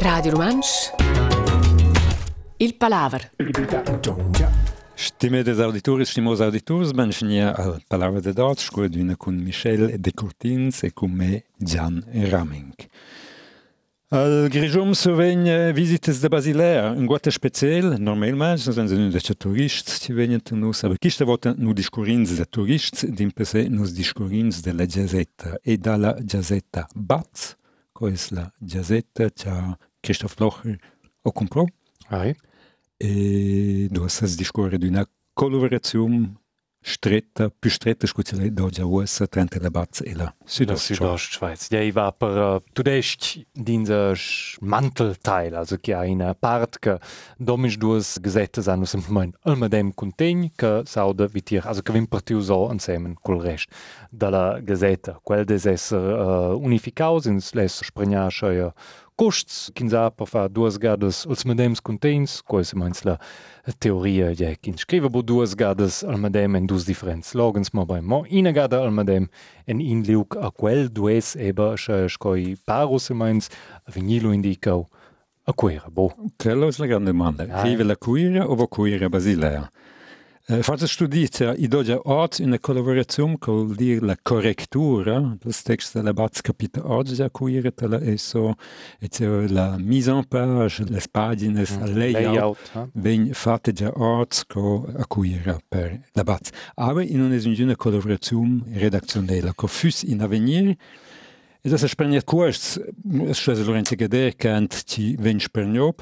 Radio Romansch Il Palaver. Stimedes auditores, stimos auditors, benvenia al Palavra de Dot, scuoduna con Michel de Courtins e con me Gian Raming. Al Grigium sovegn visites de Basilea, un guata special, normalment, nos ens un de turists ci vegnan a nus, aber quista volta nu discurins de turists, d'impese nus discurins de la Giazetta e dalla Giazetta Batz, co es la Giazetta cha Christoph Locher o comprò. Ai. E du hast das discorre d'una collaborazione stretta, più Stretter pustretech gozelé dat Joer trennte Debat eler Südostschweiz. Dei warper tudéicht din sech Mantelteil also ki en Partke domich dues Gesäte an ass main ëlmer dem Kontéin ke saude witier as gewimpertiu zo ansämen kolrecht da la Gesäter. Quell des esser unifikausinns läs Sprengerscheier costs, quinza per fa duas gades als medems contains, qual se meins la teoria ja kin scrive bo duas gades al medem en dus differents logens ma bei mo ina gada al medem en in liuk a quel dues eba sche scoi parus se meins vinilo indicau a quera bo. Quello è la grande domanda. Ah, Vive la cuira o va cuira Basilea? Eh, Forse studiate i doja oggi una collaborazione con dir la correttura del testo della Batz capita oggi a cuira tela eso e c'è la mise en page, le pagine, il layout, ha? ven fatte già oggi co a cuira per la Batz. Aber in una una collaborazione redazionale, che fus in avvenire E das Spanier kurs Lorenzo Gader kennt ci ven Spagno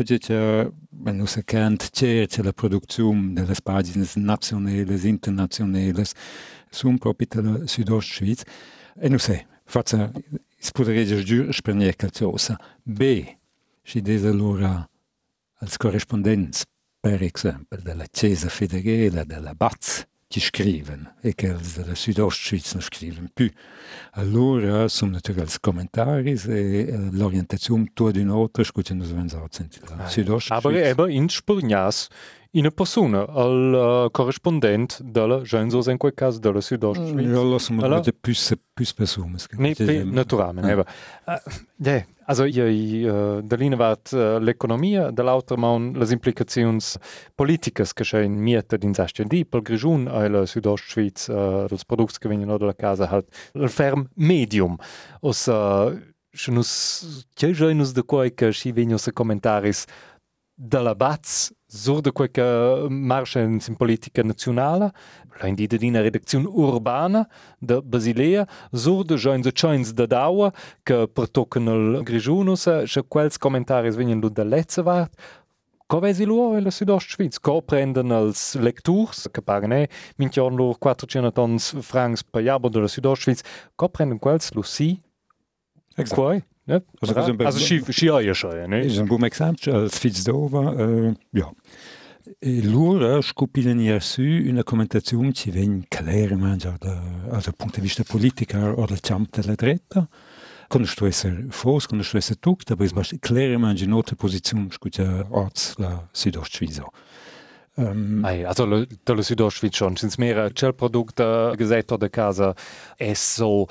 wenn us kennt cer la Produktion de las pagines nationales, internationales sum propi la Südostschweiz. E nu se, faza spudereger giur Spanier calciosa. B, si des allora als correspondents, per exempel, della Chiesa Federale, della Batz, ci scriven e che els della Südostschweiz non scriven più. Allora sono natürlich als Commentaris e eh, l'orientazione tua di un'altra, scusa, non si senti la Aber Südostschweiz. eben in Spurnias in persona al uh, correspondent della Gensos in quel caso della Südostschweiz. Ja, lassen wir Allora? bitte plus, plus personen. Nee, pe, naturalmente. Ja. Ja. Uh, ja, also io, uh, da linea vat uh, l'economia, dall'altra man le implicazioni politiche che c'è in mieta din sastia di per Grigiun e la Südostschweiz, uh, dels prodotti che vengono dalla casa, halt il ferm medium. Os, uh, se nus, c'è già nus de quai che si vengono se commentaris dalla Batz sur de quei che marcia in in politica nazionale, la indita di una redazione urbana de Basilea, sur de joins de joins de daua che pertoccano il Grigiunus, se quels commentaris vengono da lezza vart, Co vesi loro la Südostschweiz? Co prendono als lecturs, che pagano minchion loro 400 francs per jabo della Südostschweiz, co prendono quels lo si? Exakt. Quai? Ja, Also, also si, si ja schon, ne? Ist ein buon esempio, als Fitzdova, äh, ja. E loro scopilano ja su una commentazione ci viene chiaramente da, dal punto di vista politico o del campo della dretta. Conosco essere fos, conosco essere tutto, aber es war chiaramente in altre posizioni, scusa, orts la Südostschweiz. Ähm, Ei, also le- della Südostschweiz schon. Sind mehr c'è il prodotto gesetto da casa è so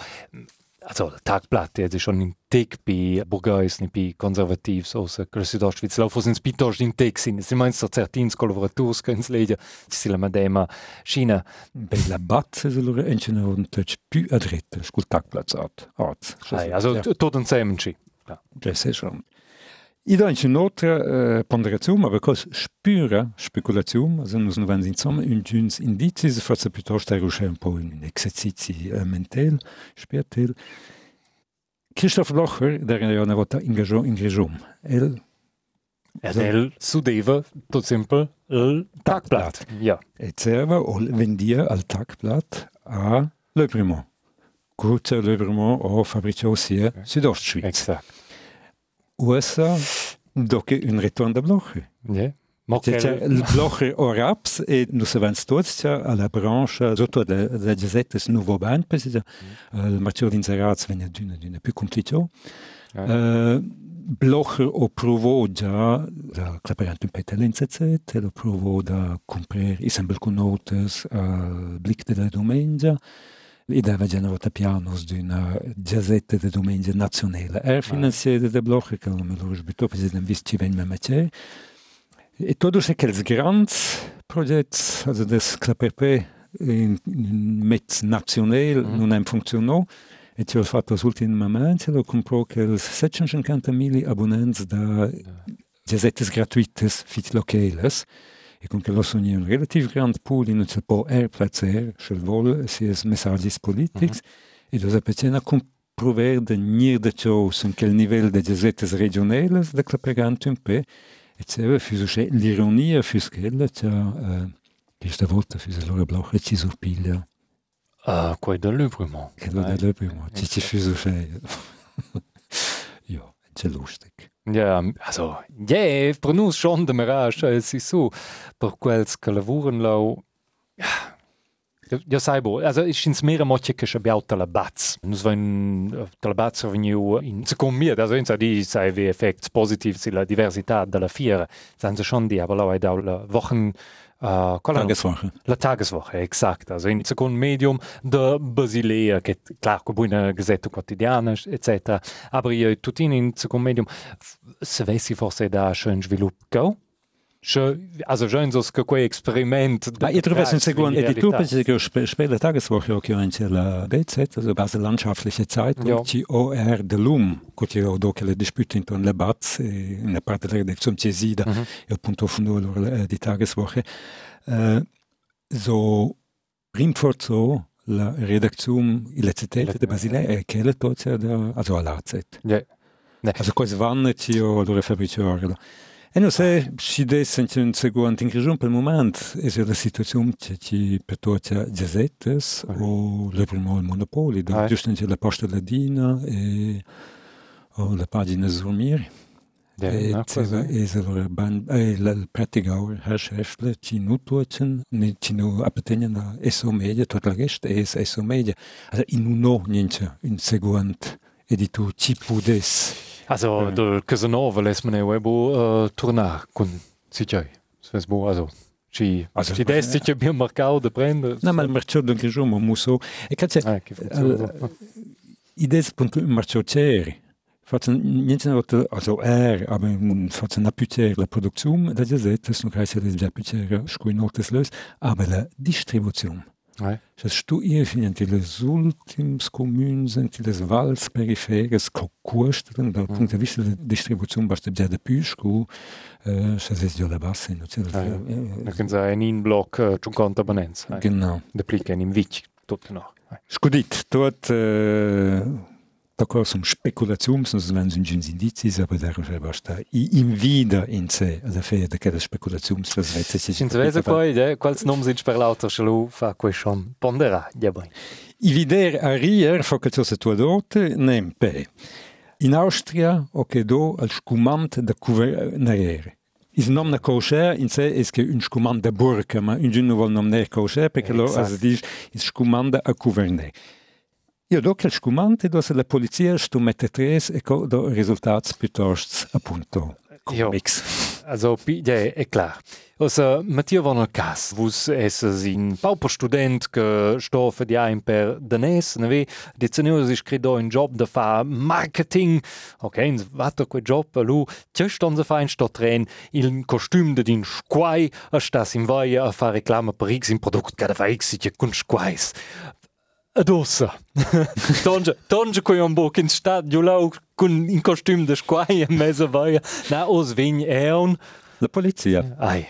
also der Tagblatt der ist schon in Tick bei Burgais nicht bei konservativ so so che la Südostschweiz laufen sind piuttosto in Tick sind. Sie meinst so certins collaborators können legen. Ci si la madema China per la Batze allora entene un touch più a dritta, scul tagplatz art. Arts. Ei, also tot und zusammen Das ist schon. Ich da eine altra äh, Ponderation, aber cos spüra Spekulation, also nos non vanno insomma un giuns indicis, forse piuttosto riuscire un po' in esercizi äh, mental, spertel. Christoph Locher, der ja una volta ingaggiò in Grigium, el ja So. del sudeva tot simpel il Tagblatt ja e serva o vendia al tagblatt a Le Primont. Kurzer Le Primont o Fabricio sia Südostschweiz. exakt USA, doce un ritorno da Blocher. ja ma C'è, c'è quel- il blocco Oraps e noi sappiamo tutti c'è alla branche, sotto la, la Giazzetta, il nuovo band, per esempio, il Marcello di Inserraz viene di una, di una più complicata. Ja. Uh, Blocher o provò già da clapperante un po' l'NZZ, lo provò da comprare i sembel con notes al Blick della domenica, L'idea generata pianos d'una jazzetta de domenica nazionale. Er finanziata da blocca che non me lo risbitò, perché non visto ci vengono a E todos aqueles grandes projetos, also das KPP in, in met nacional mm. non hem funzionò, e ci ho fatto sul ultimo momento, lo comprò che 750.000 abbonati da jazzettes gratuites fit locales, e con che lo sogni un relativ grand pool in un po' er placer, se vol, si es messagis politics, mm -hmm. e lo sapetena comprover de nir de ciò su quel livello de jazzettes regionales de clapegante un pe, e c'era fusce l'ironia fusquella, c'è uh, questa volta fusce loro blocca ci surpiglia. Ah, quei dell'ubrimo. Che lo dell'ubrimo, ci ci fusce. ja, c'è lustig. Ja, also, ja, yeah, per nus schon de mirage, es ist so, per quels che lavuren lau, ja, bo, also ich ins mera motje che abbiamo tala bats. Nus vain tala bats veniu in second mir, also in di sai wie effekt positiv si la diversità della fiera. San se schon di, aber lau da Wochen Uh, Tageswoche. La Tageswoche, exakt. Also in secondo medium de Basilea, che klar, con una gazzetta quotidiana, etc. Aber io tutti in secondo medium, se vessi forse da schön sviluppo, also schön so che quei experiment Ma io trovo in secondo editor perché sp später Tageswoche auch anche la BZ also Basel landschaftliche Zeitung ja. ci OR de Lum che io do che le dispute intorno alle Batz e una parte della redazione Cesida mm -hmm. e appunto fondo di Tageswoche uh, so rinforzo la redazione illecitete de Basilea e che le tozza da also all'AZ ja. also quasi vanno ci o lo fabbricare E non se si desse un seguente in regione per il momento, è la situazione che ci per tutti i jazzettes o le primo il monopolio, ah. giusto anche la posta ladina e o la pagina Zurmir. Ja, e allora ban e la praticare herrschaftle ci nutucen ne ci nu appartengono a esso media tutta la resta è esso media also in uno niente in seguente editu ci pudes Also äh. der Casanova lässt man ja bo äh, tornar con Sicai. Das bo also ci also ci des ci abbiamo marcato da prendere. No, ma il marcio del Grigiumo muso e cazzo ah, che Idees punto il marcio ceri. Fatto niente also er aber fatto una putera la produzione da giazzetta sono cresce le già putera scuinotes lös aber la distribuzione Ouais. Stu fin les últims communs en les perifères co cuestren dal mm. punct de vista de distribuziun basta ja de puscu uh, es jo la bassa no ah, ja. uh, uh, en in bloc uh, 50 abonnents genau de plica in vic tot noch Scudit tot uh, D'accord, som speculaziums, nos wenn sind uns indicis, aber der ist basta i invida in se ad fe de che speculaziums das vezze sich. In veze poi, ja, quals nom sind per lauter schlu fa quei schon pondera, ja boi. I vider a rier fo che se tua dote nem pe. In Austria o che do al scumant da governare. Is nom na kosher in se es che un scumant da burka, ma un giorno vol nom ne kosher perché lo as dis is scumant a governare. Io do quel scumante do se la polizia sto mette tres e co do risultats piuttosto appunto comics. Also, ja, è klar. Also, Mattia war nel cas, vus es in pauper student che sto fediain per danes, ne ve, di ceneur si scrido in job da fa marketing, ok, in vato quel job, lu, c'è ston se fa in sto tren, il costüm de din squai, a stas in vaia a fa reclama per x in product, cada fa x, c'è con squais. Adossa. Tonge, tonge ko un bok in stadio lau con in costüm de squai in mezzo vaia. Na os vegn eon. La polizia. Ai.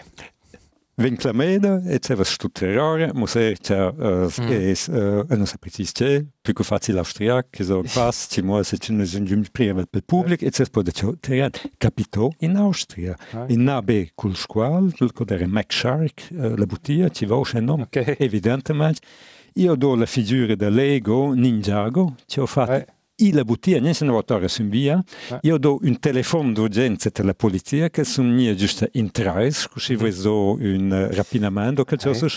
Vin clameda, et se vas stuterare, muss er c'è uh, mm. es uh, non sa precis c'è, più che facile austriac, che so pas, ci mo se ci ne sind gium privat pel public, et se pode c'è terran capito in Austria. In nabe cul squal, cul codere Mac Shark, uh, la bottiglia, ci va o nom, okay. evidentemente. Io do la figura da Lego Ninjago, ci ho fatto eh. la bottiglia, ne va su via. Eh. Io do un telefono d'urgenza per la polizia che sono mia giusto in tre, così mm. do un rapinamento che c'è eh. so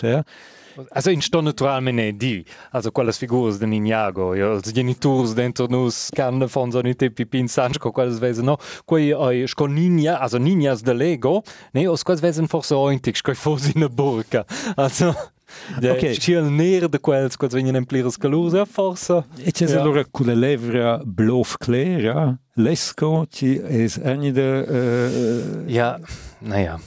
Also in sto naturalmente di, also quelles figuras de Ninjago, ja, els genitors dentro nus can von so nite pipin sancho, quelles wesen no, quei oi sco ninja, also ninjas de Lego, ne, os quelles wesen forse ointig, sco fosi in burka. Also Ok. C'è il nero di quels che vengono in plire scaluse, forse. E c'è Ja. allora con la levra blof clara, l'esco, ci è ogni de... Uh, Ja, naja.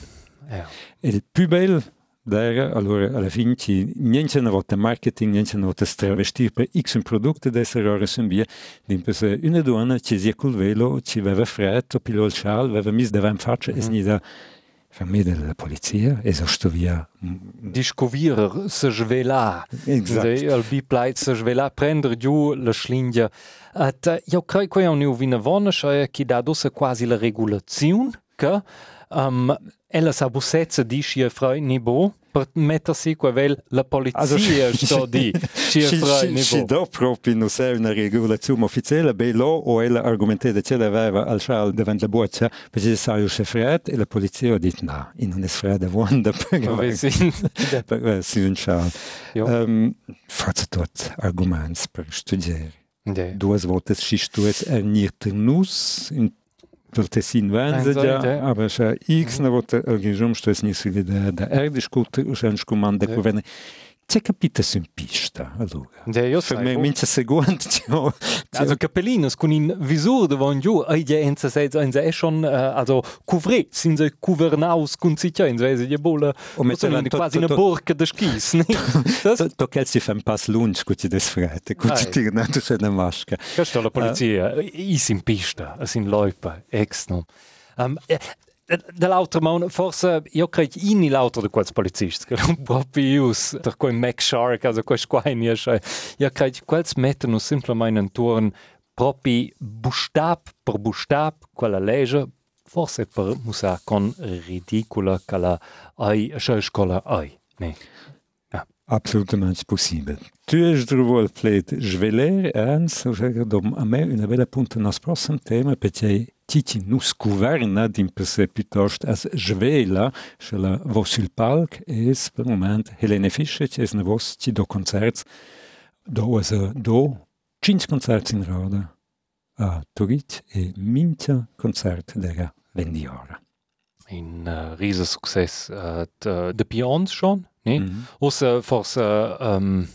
Ja. il più bel d'era, allora alla fine ci niente una volta marketing, niente una volta stravestir per x un prodotto d'essere ora sembia, dimpese una donna ci sia col velo, ci aveva freddo, pilò il scial, aveva mis davanti faccia e si vermedel der Polizei es sto via Dikovir sech vela bipläit sech vela prender Jo le schlindia. Et Jo krei ko an neu wiener Wonnecheier ki da dosse quasi la Regulaziun ke. Um, ella sa bussezza di scia frei nibo, per mettersi quel la polizia sto di scia Ci frei ci nibo. do proprio non c'è una regolazione ufficiale, beh lo o ella argumentata che l'aveva al scial davanti alla boccia, perché sa io c'è freddo e la polizia detto no, in non è freddo wanda per sì un scial. Jo. Um, faccio tot arguments per studiare. Ja. Duas voltas xistues er nirter nus, in Tur Tessin venzegye, ja, aber se X na volt a gin Jom, што es ni da erdiskultúrsánsku man de kuvenni. Ja. C'è capita sin pista, allora. Ja, io sai, me mince seguant, tio. Also Capellinas con in visur davon giù, ai ja enza seit ein è schon, äh, also couvret, sind sie couvernaus con siccia, in vese di bola, O met so in tot- quasi una borca de skis, ne? Das To, kel si fan pas lunch, kuti des frete, Ah, kuti ja. ti na tu se na maschka. Questa è la polizia, is in pista, es in loipa, ex no. Um, eh, Dall'altro mondo, forse io credo in l'altro di quels polizisti, che non può più us, per quei Mac Shark, also quei squaini, cioè, io credo che quels mettono semplicemente in turno proprio bustab per bustab quella legge, forse per musa con ridicola che la ai, scuola ai, ne. Absolutamente possibile. Tu es druvol pleit sveler ens, dom a me una bella punta nas prossim tema, perché Titi nus governa d'impese piuttosto as svela, che la vos sul palc es per moment Helene Fischer, che es na vos ci do concerts, do es a do cinque concerts in rada a Turit e mincha concert dera vendiora. In uh, riesen succes uh, de, de Pions schon, ne? Mhm. Ossa forse um,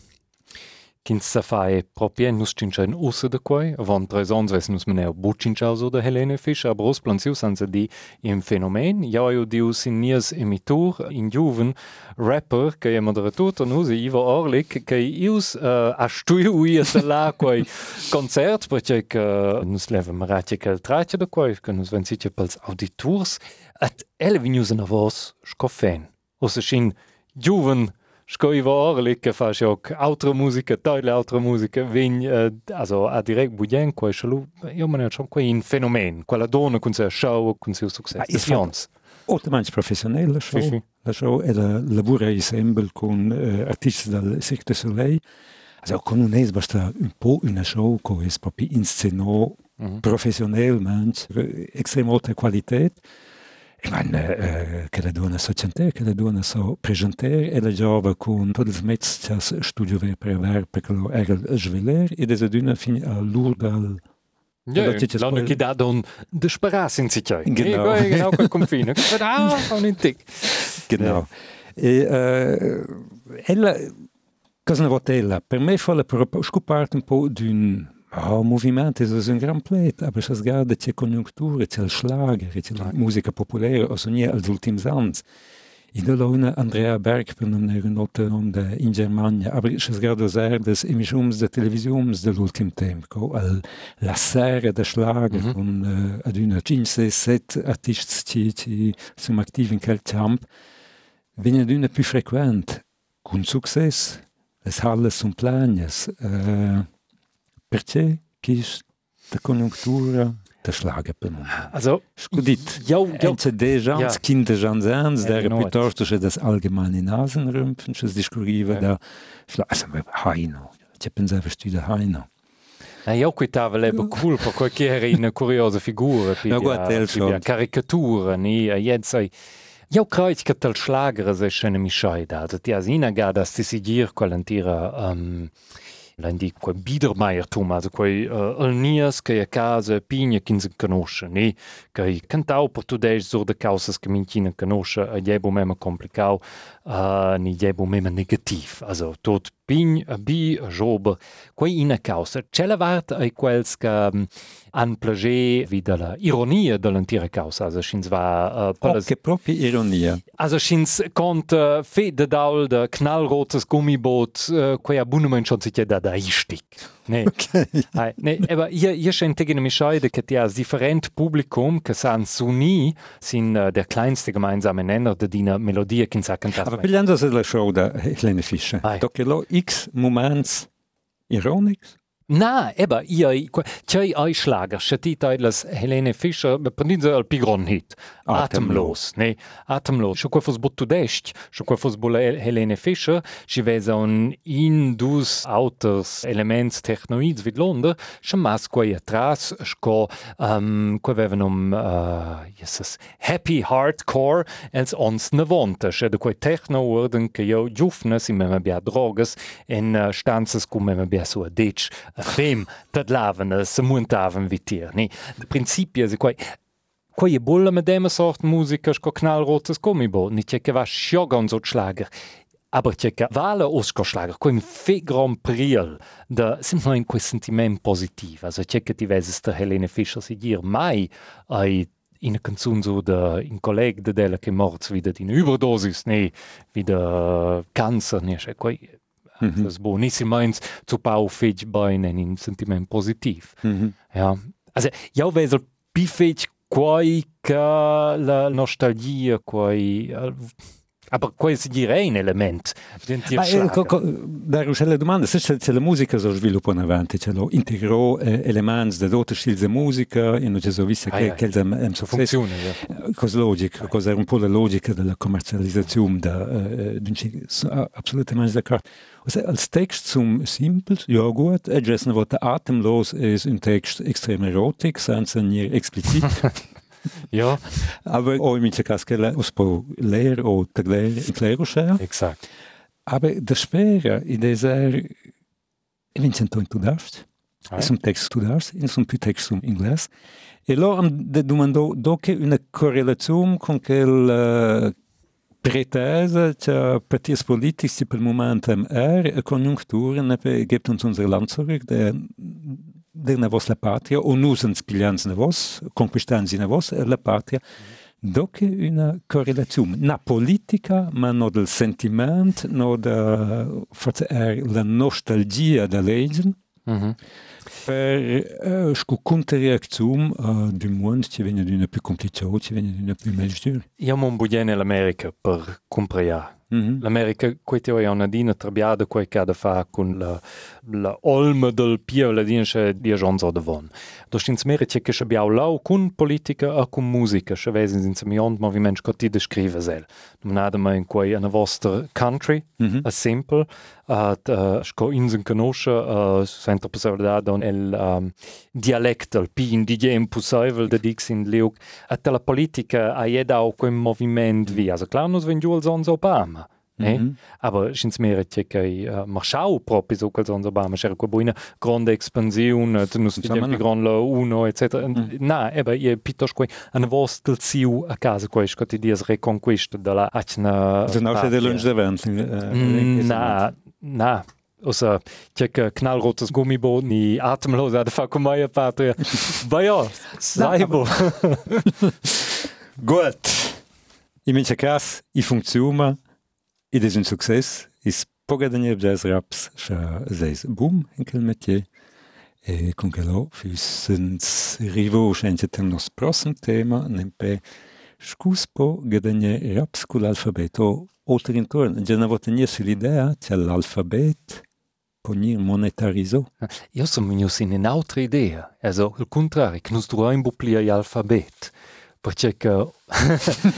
Kind se faje propje nuščinčen usa da koj, von trezon zves nus mneo bučinčal zo da Helene Fisch, aber rozplancil san se di im fenomen, jajo di us in nias emitur, in juven, rapper, ki je moderator, to nus je Ivo Orlik, ki ius eh, uh, aštuj uja se la koj koncert, preček uh, nus leve maratje kel trače da koj, ki nus venciče pels auditurs, at elvinjusen avos škofen, osa šin juven, Sco Ivo Orlik, che fa auch altra musica, teile altra musica, vegn, uh, also a direct budien, quai schalu, io me ne schon quai in fenomen, quella donna con se show, con seu successo. Ah, Fions. Ottomans professionell, la show. Sì, sì. La show è la lavora ensemble con eh, artisti del Cirque du Soleil. Also con un es basta un po' una show che è proprio in sceno Mhm. professionalmente, eh, estrem alta qualità. Ich meine, äh, che la donna so cantare, che la donna so presentare, e la giova con tutti i mezzi che studio ver per aver, perché lo era il sveler, e desa fin a l'urda al... Ja, lange spoil- che da don de sparas in sich. Genau. Ja, genau, quel confine. Ah, un intic. Genau. E, eh, ella, cosa ne vota ella? Per me fa la scoparte un po' d'un oh, movimento, è un gran plet, aber sguarda c'è congiuntura, c'è il schlager, c'è la musica popolare, o sonia als ultimi anni. In der Laune Andrea Berg non era nota onda in Germania, aber se sguarda ser des emissiums de televisiums dell'ultim tempo, al la sera de schlager Mhm. con uh, ad una 5 7 artisti ci, ci sono attivi in quel campo, viene ad una più frequente, con successo, le halle sono plagnas, uh, perché che la congiuntura der Schlager per me. Also, Scudit. jo, jo, Ence de gens, Ja. kinder gens ans, Ja, der genau. piuttosto c'è das allgemeine Nasenrümpfen, c'è discurriva Ja. da Schla also, Heino. C'è pensava studia Heino. Na, io quitava lebe cool, per quel che era una curiosa figura, Na, guarda, caricatura, ni, jetzt sei, io credo che tal schlager se scene mi scheida, also ti asina ga da stisigir quell'antira, um, lendi quei biedermeiertum, also quei eh, uh, alnias che a casa pigna che non conosce, ne? Che cantau portudeix sur de causas che minchina conosce, a jebo mema complicau, uh, ni jebu mema negativ. Also, tot pign, a bi, a jober, quei ina causa. Cella vart ai quels che um, han plagé wie de la ironia de l'antira causa. Also, schins va... Uh, pelas... Che propria ironia. Also, schins kont uh, fe de daul de knallrotes Gummiboot, uh, quei abunnement schon sich da da istig. Nee. Okay. Ai, nee, aber ihr, ihr scheint tegen mi scheide, che ti has different Publikum, che san suni, sin uh, der kleinste gemeinsame Nenner de dina Melodie, kin sa pillanza se la sciouda e l'en fiche. Toc lo X mumans ironics Na, eba, io, c'è ai schlager, schatit las Helene Fischer, prendin se al pigron hit. Atemlos, ne? Atemlos. Scho quafos bottu dest, scho quafos bola Helene Fischer, si vesa un indus auters elements technoids vid Londra, scho mas quai atras, sco, um, quai veven um, uh, happy hardcore, els ons ne vonta, sche de quai techno orden che io giufnes, in mema bia drogas, en uh, stanzas cum mema bia sua ditch, Fem, dat laven, se muntaven vitir. Ne? De principio è quai Quai je bolla med dem sort musica sco knallrotes Gummibo, ni c'è che va sciogan so schlager. Aber c'è che vale osco schlager, quai fe gran priel, da sind in quel sentiment positiv. Also che ti veses der Helene Fischer si dir mai ai in canzun so da in colleg de della che morts wieder in Überdosis, ne, wieder Cancer, ne, c'è quai Mm -hmm. Das Bonissimens zu Bau fetch bei ein Sentiment positiv. Mm -hmm. Ja. Also, ja, wesel bifetch quai ca la nostalgia, quai... Aber quasi direi un element. Eh, da la domanda, se c'è la musica so sviluppa in avanti, c'è lo integrò eh, elementi da tutti stili di musica, e non so visto che, che è un successo. Funziona, ja. Cosa logica, cosa è un po' la logica della commercializzazione, da, eh, assolutamente d'accordo. Also als Text zum Simples, ja gut, ist noch atemlos, ist ein Text extrem sind sie nie explizit. ja. Aber auch in Kaskele aus po leer o tagler in kleroshare. Exakt. Aber das Schwere in dieser Vincento in Tudast, ah, è un testo Tudast, è un più testo in inglese. E allora mi domando, dopo una correlazione con quel uh, pretesa, che partiti politici per il momento è, e congiuntura, gibt uns unser Land zurück, der na vos la patria, o nusens piglians na vos, conquistans na vos, la patria, doc una correlazione, na politica, ma no del sentiment, no da, forse è la nostalgia da leggen, mm -hmm. per uh, scu controreazione uh, du mondo ci viene d'una più complicata, ci viene d'una più meglio. Io l'America per comprare. Mm -hmm. L'America, questa è una dina trabiata, quel che ha da fare con la, la olma del pio, la dina che di Jean Davon. Da stins mere che che abbiamo lau con politica e con musica, che vesen in semiont movimento che ti descrive sel. Non nada mai in quei una vostra country, mm -hmm. a simple, at uh, sco insen conosce, uh, senta per don el um, dialect al pi indigem possible da dix in leuk, at la politica a jeda au quel moviment vi, also klar nos vengiu als ons Obama. Ne? Mm -hmm. Aber schins mere che che uh, marschau proprio so quel sonzo Obama c'era qua buina grande espansione tu nus vediamo più gran lo uno eccetera mm na eba ie pitos quei an vostel ziu a casa quei scotti dies reconquista della acna so nasce de lunch davanti na na Osa tjekka knallrotes gummiboot ni atemloos uit de fakumaya patria. Baja, saibo. Gut. I mince cas, i funkciuma, i des un succès, is pogadanie jazz raps, scha zeis boom in quel métier. E con che lo füssens rivo scence tem nos prossim tema, nempe scuspo gadanie raps cul alfabeto återinför generatenia solidär till alfabet på ny monetarizo. Jag som minns in en outra idea, alltså hur contrari, construa in buplia i alfabet. Perché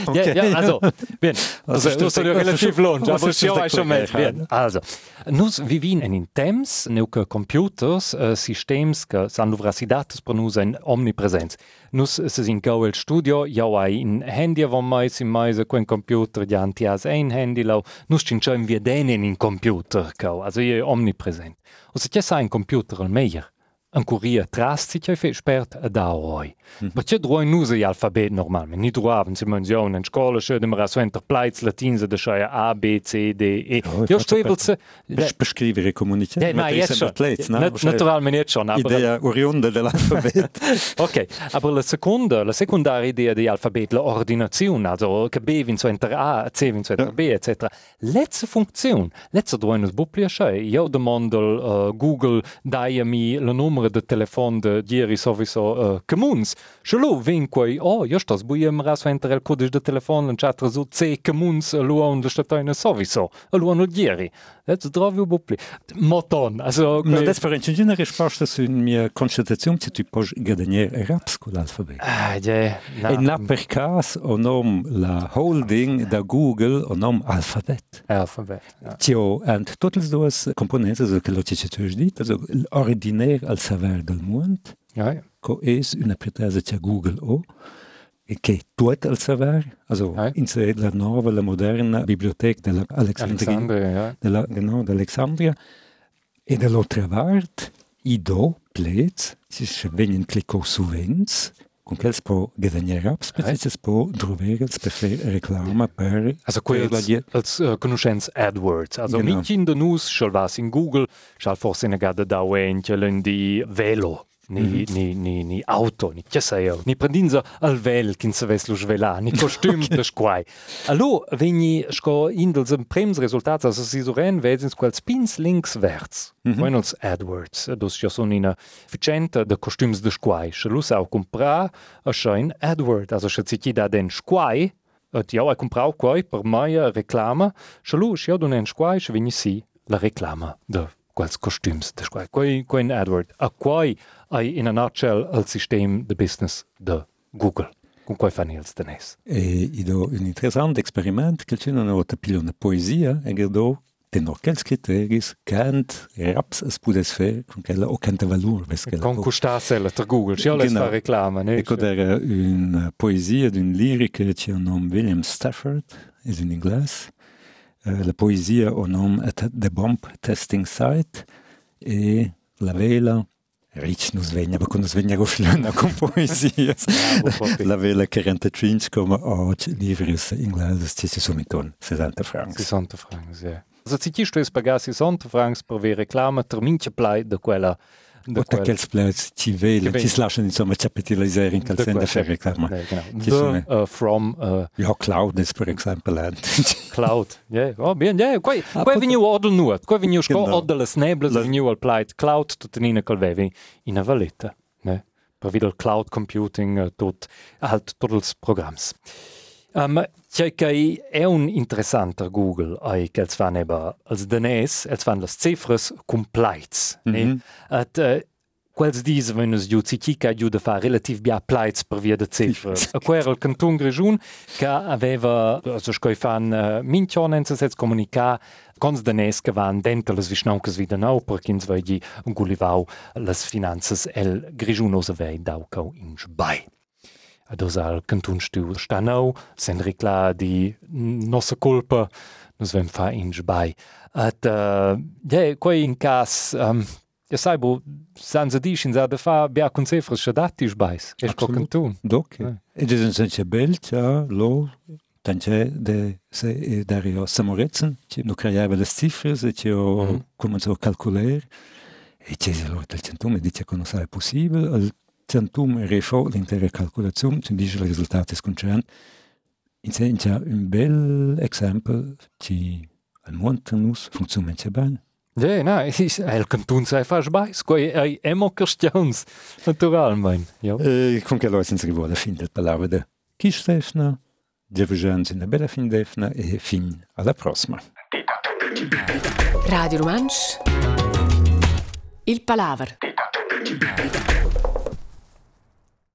okay. ja, ja, also, bien. Also, also, also relativ long, aber schon weiß schon mehr. Bien. Also, nus vivin en in temps, neu que computers, uh, systems que san universitates per nus en omnipresents. Nus se sin el studio, jau ai in handy avon mais in mais quen computer ja antias ein handy lau, nus cin cioin viedenen in computer also je omnipresent. O se c'è sa in computer al meier, ancora drastica e spert da oi. Mm. Perché droi nusa gli alfabet normalmente, ni droaven si menzione in scuola, se dem raso enterprise latinse de scheia A, B, C, D, E. Oh, Io stevel se... Beschrivere comunicazione. Eh, ma jetzt schon. Nat naturalmente jetzt schon. Aber Idea oriunda dell'alfabet. ok, aber la seconda, la secondaria idea di alfabet, la ordinazione, also che B vinso enter A, C vinso enter B, etc. Letzte Funktion, letzte droinus buplia schei. Io demando uh, Google dai mi il numero parle de telefon de Diri sowieso äh, Kommuns. Chelo win koi oh, jocht das buem ras enterel kodech de telefon en chatter so C Kommuns lo an de Stadtine sowieso lo an Diri. Et dra bopli. Moton Datverrech pachte hunn mir Konstatationun ze poch gadenier Rapskolaalphabet. E napper Kas an om la Holding der Google an om Alphabet. Alphabet. Tio en totels does Komponente se kelotische Tch dit, ordinär als al saver del mondo, Ja, co es una che Google o, e che tutto al saver, also Ja. in la nuova, la moderna biblioteca dell'Alexandria, Alexandria, ja. della, genau, d'Alexandria, e dall'altra parte, i do, plez, ci si vengono clicco su vents, guadagnare raps, perché si può trovare per fare reclama per... Also die- als uh, conoscenz AdWords. Also Genau. mit in der News schal was in Google, schal forse in gada da in di velo. Ni, ni, ni, ni auto, ni io, ni prendinza al vel, kin se ves lo svela, ni costüm de squai. Allo, vegni sco in dels prems resultats, also si so ren, vesins quels pins links wärts. Mm -hmm. als AdWords, dus ja son ina ficenta de costüms de squai. Schalu sau comprar a schein AdWord, also scha ci da den squai, Et jau hai comprau quai per maia reclama, schalu schia don en squai che vegni si la reclama de quels costüms de. Quai quai in AdWord. A quai ai in a nutshell al sistem de business de Google. Con quai fan ils denes. E i do un interessant experiment, che c'è una volta più una poesia, e che do tenor quels criteris, cant raps es pudes fer, con quella o canta valur, ves che la Con custasel ter Google. Schia les Genau. fa reclama, ne? Ecco, era una poesia d'un lyrica che ha nome William Stafford, è in inglese. Eh, la poesia nome at The Bomb Testing Site e la vela, Rich non sveglia, ma quando sveglia ruflana con poesia. La vela 45 come oggi livres ingleses ci si somiton 60 francs. 60 francs, ja. Also citistu es pagar 60 francs per ve reclama ter minche plai de quella capitalizzare in calzenda fer reclama. Ne, genau. Ci sono- The, uh, from uh, Ja, Cloud ist per esempio lant. Cloud. Ja, oh, bien, ja. Quai, Ah, quai veniu odel nuot. Quai veniu sco odel les nebles, La- veniu plait cloud, tutenina col vevi in a valetta. Ne? Per videl cloud computing, uh, tot, halt, tot els programs. Um, C'è che è un interessante Google ai che els fan eba als danès, els fan les cifres compleits. Mm Mhm. -hmm. Uh, quels dis wenn es giu da fa relativ bia pleits per via de cifres. A quer il canton Grigiun che aveva, also scoi fan uh, mincionenza sets comunica cons danès che van dentro les visnauncas vida nau per quins vegi gulivau les finanzas el Grigiun os avei daucau in sbai. Ados al canton stu stanau, sen ricla di nossa culpa, nos vem fa in sbai. At, uh, ja, quai in cas, um, ja sai, bo, sanza dis in da fa bia con cifras sciadati sbais, es co Absolut. canton. Doc. Eh. E des un sence bel, ja, lo, tanche de se e dario samoretzen, ci no creiava le cifres e ci ho Mhm. cominciato a calcolare e ci lo del centum e dice che non sarà possibile, al centum refo l'intera calcolazione, ci dice i risultati sconcern. In se c'è un bel esempio ci al montanus funziona bene. Ja, na, es is, el canton sai fa sbais, quai ei emo questions, naturalmein. Ja. E con che lo senza rivolta fin del palava de Kistefna, Devugens in la bella fin defna e fin alla prossima. Radio Romansch Il Palaver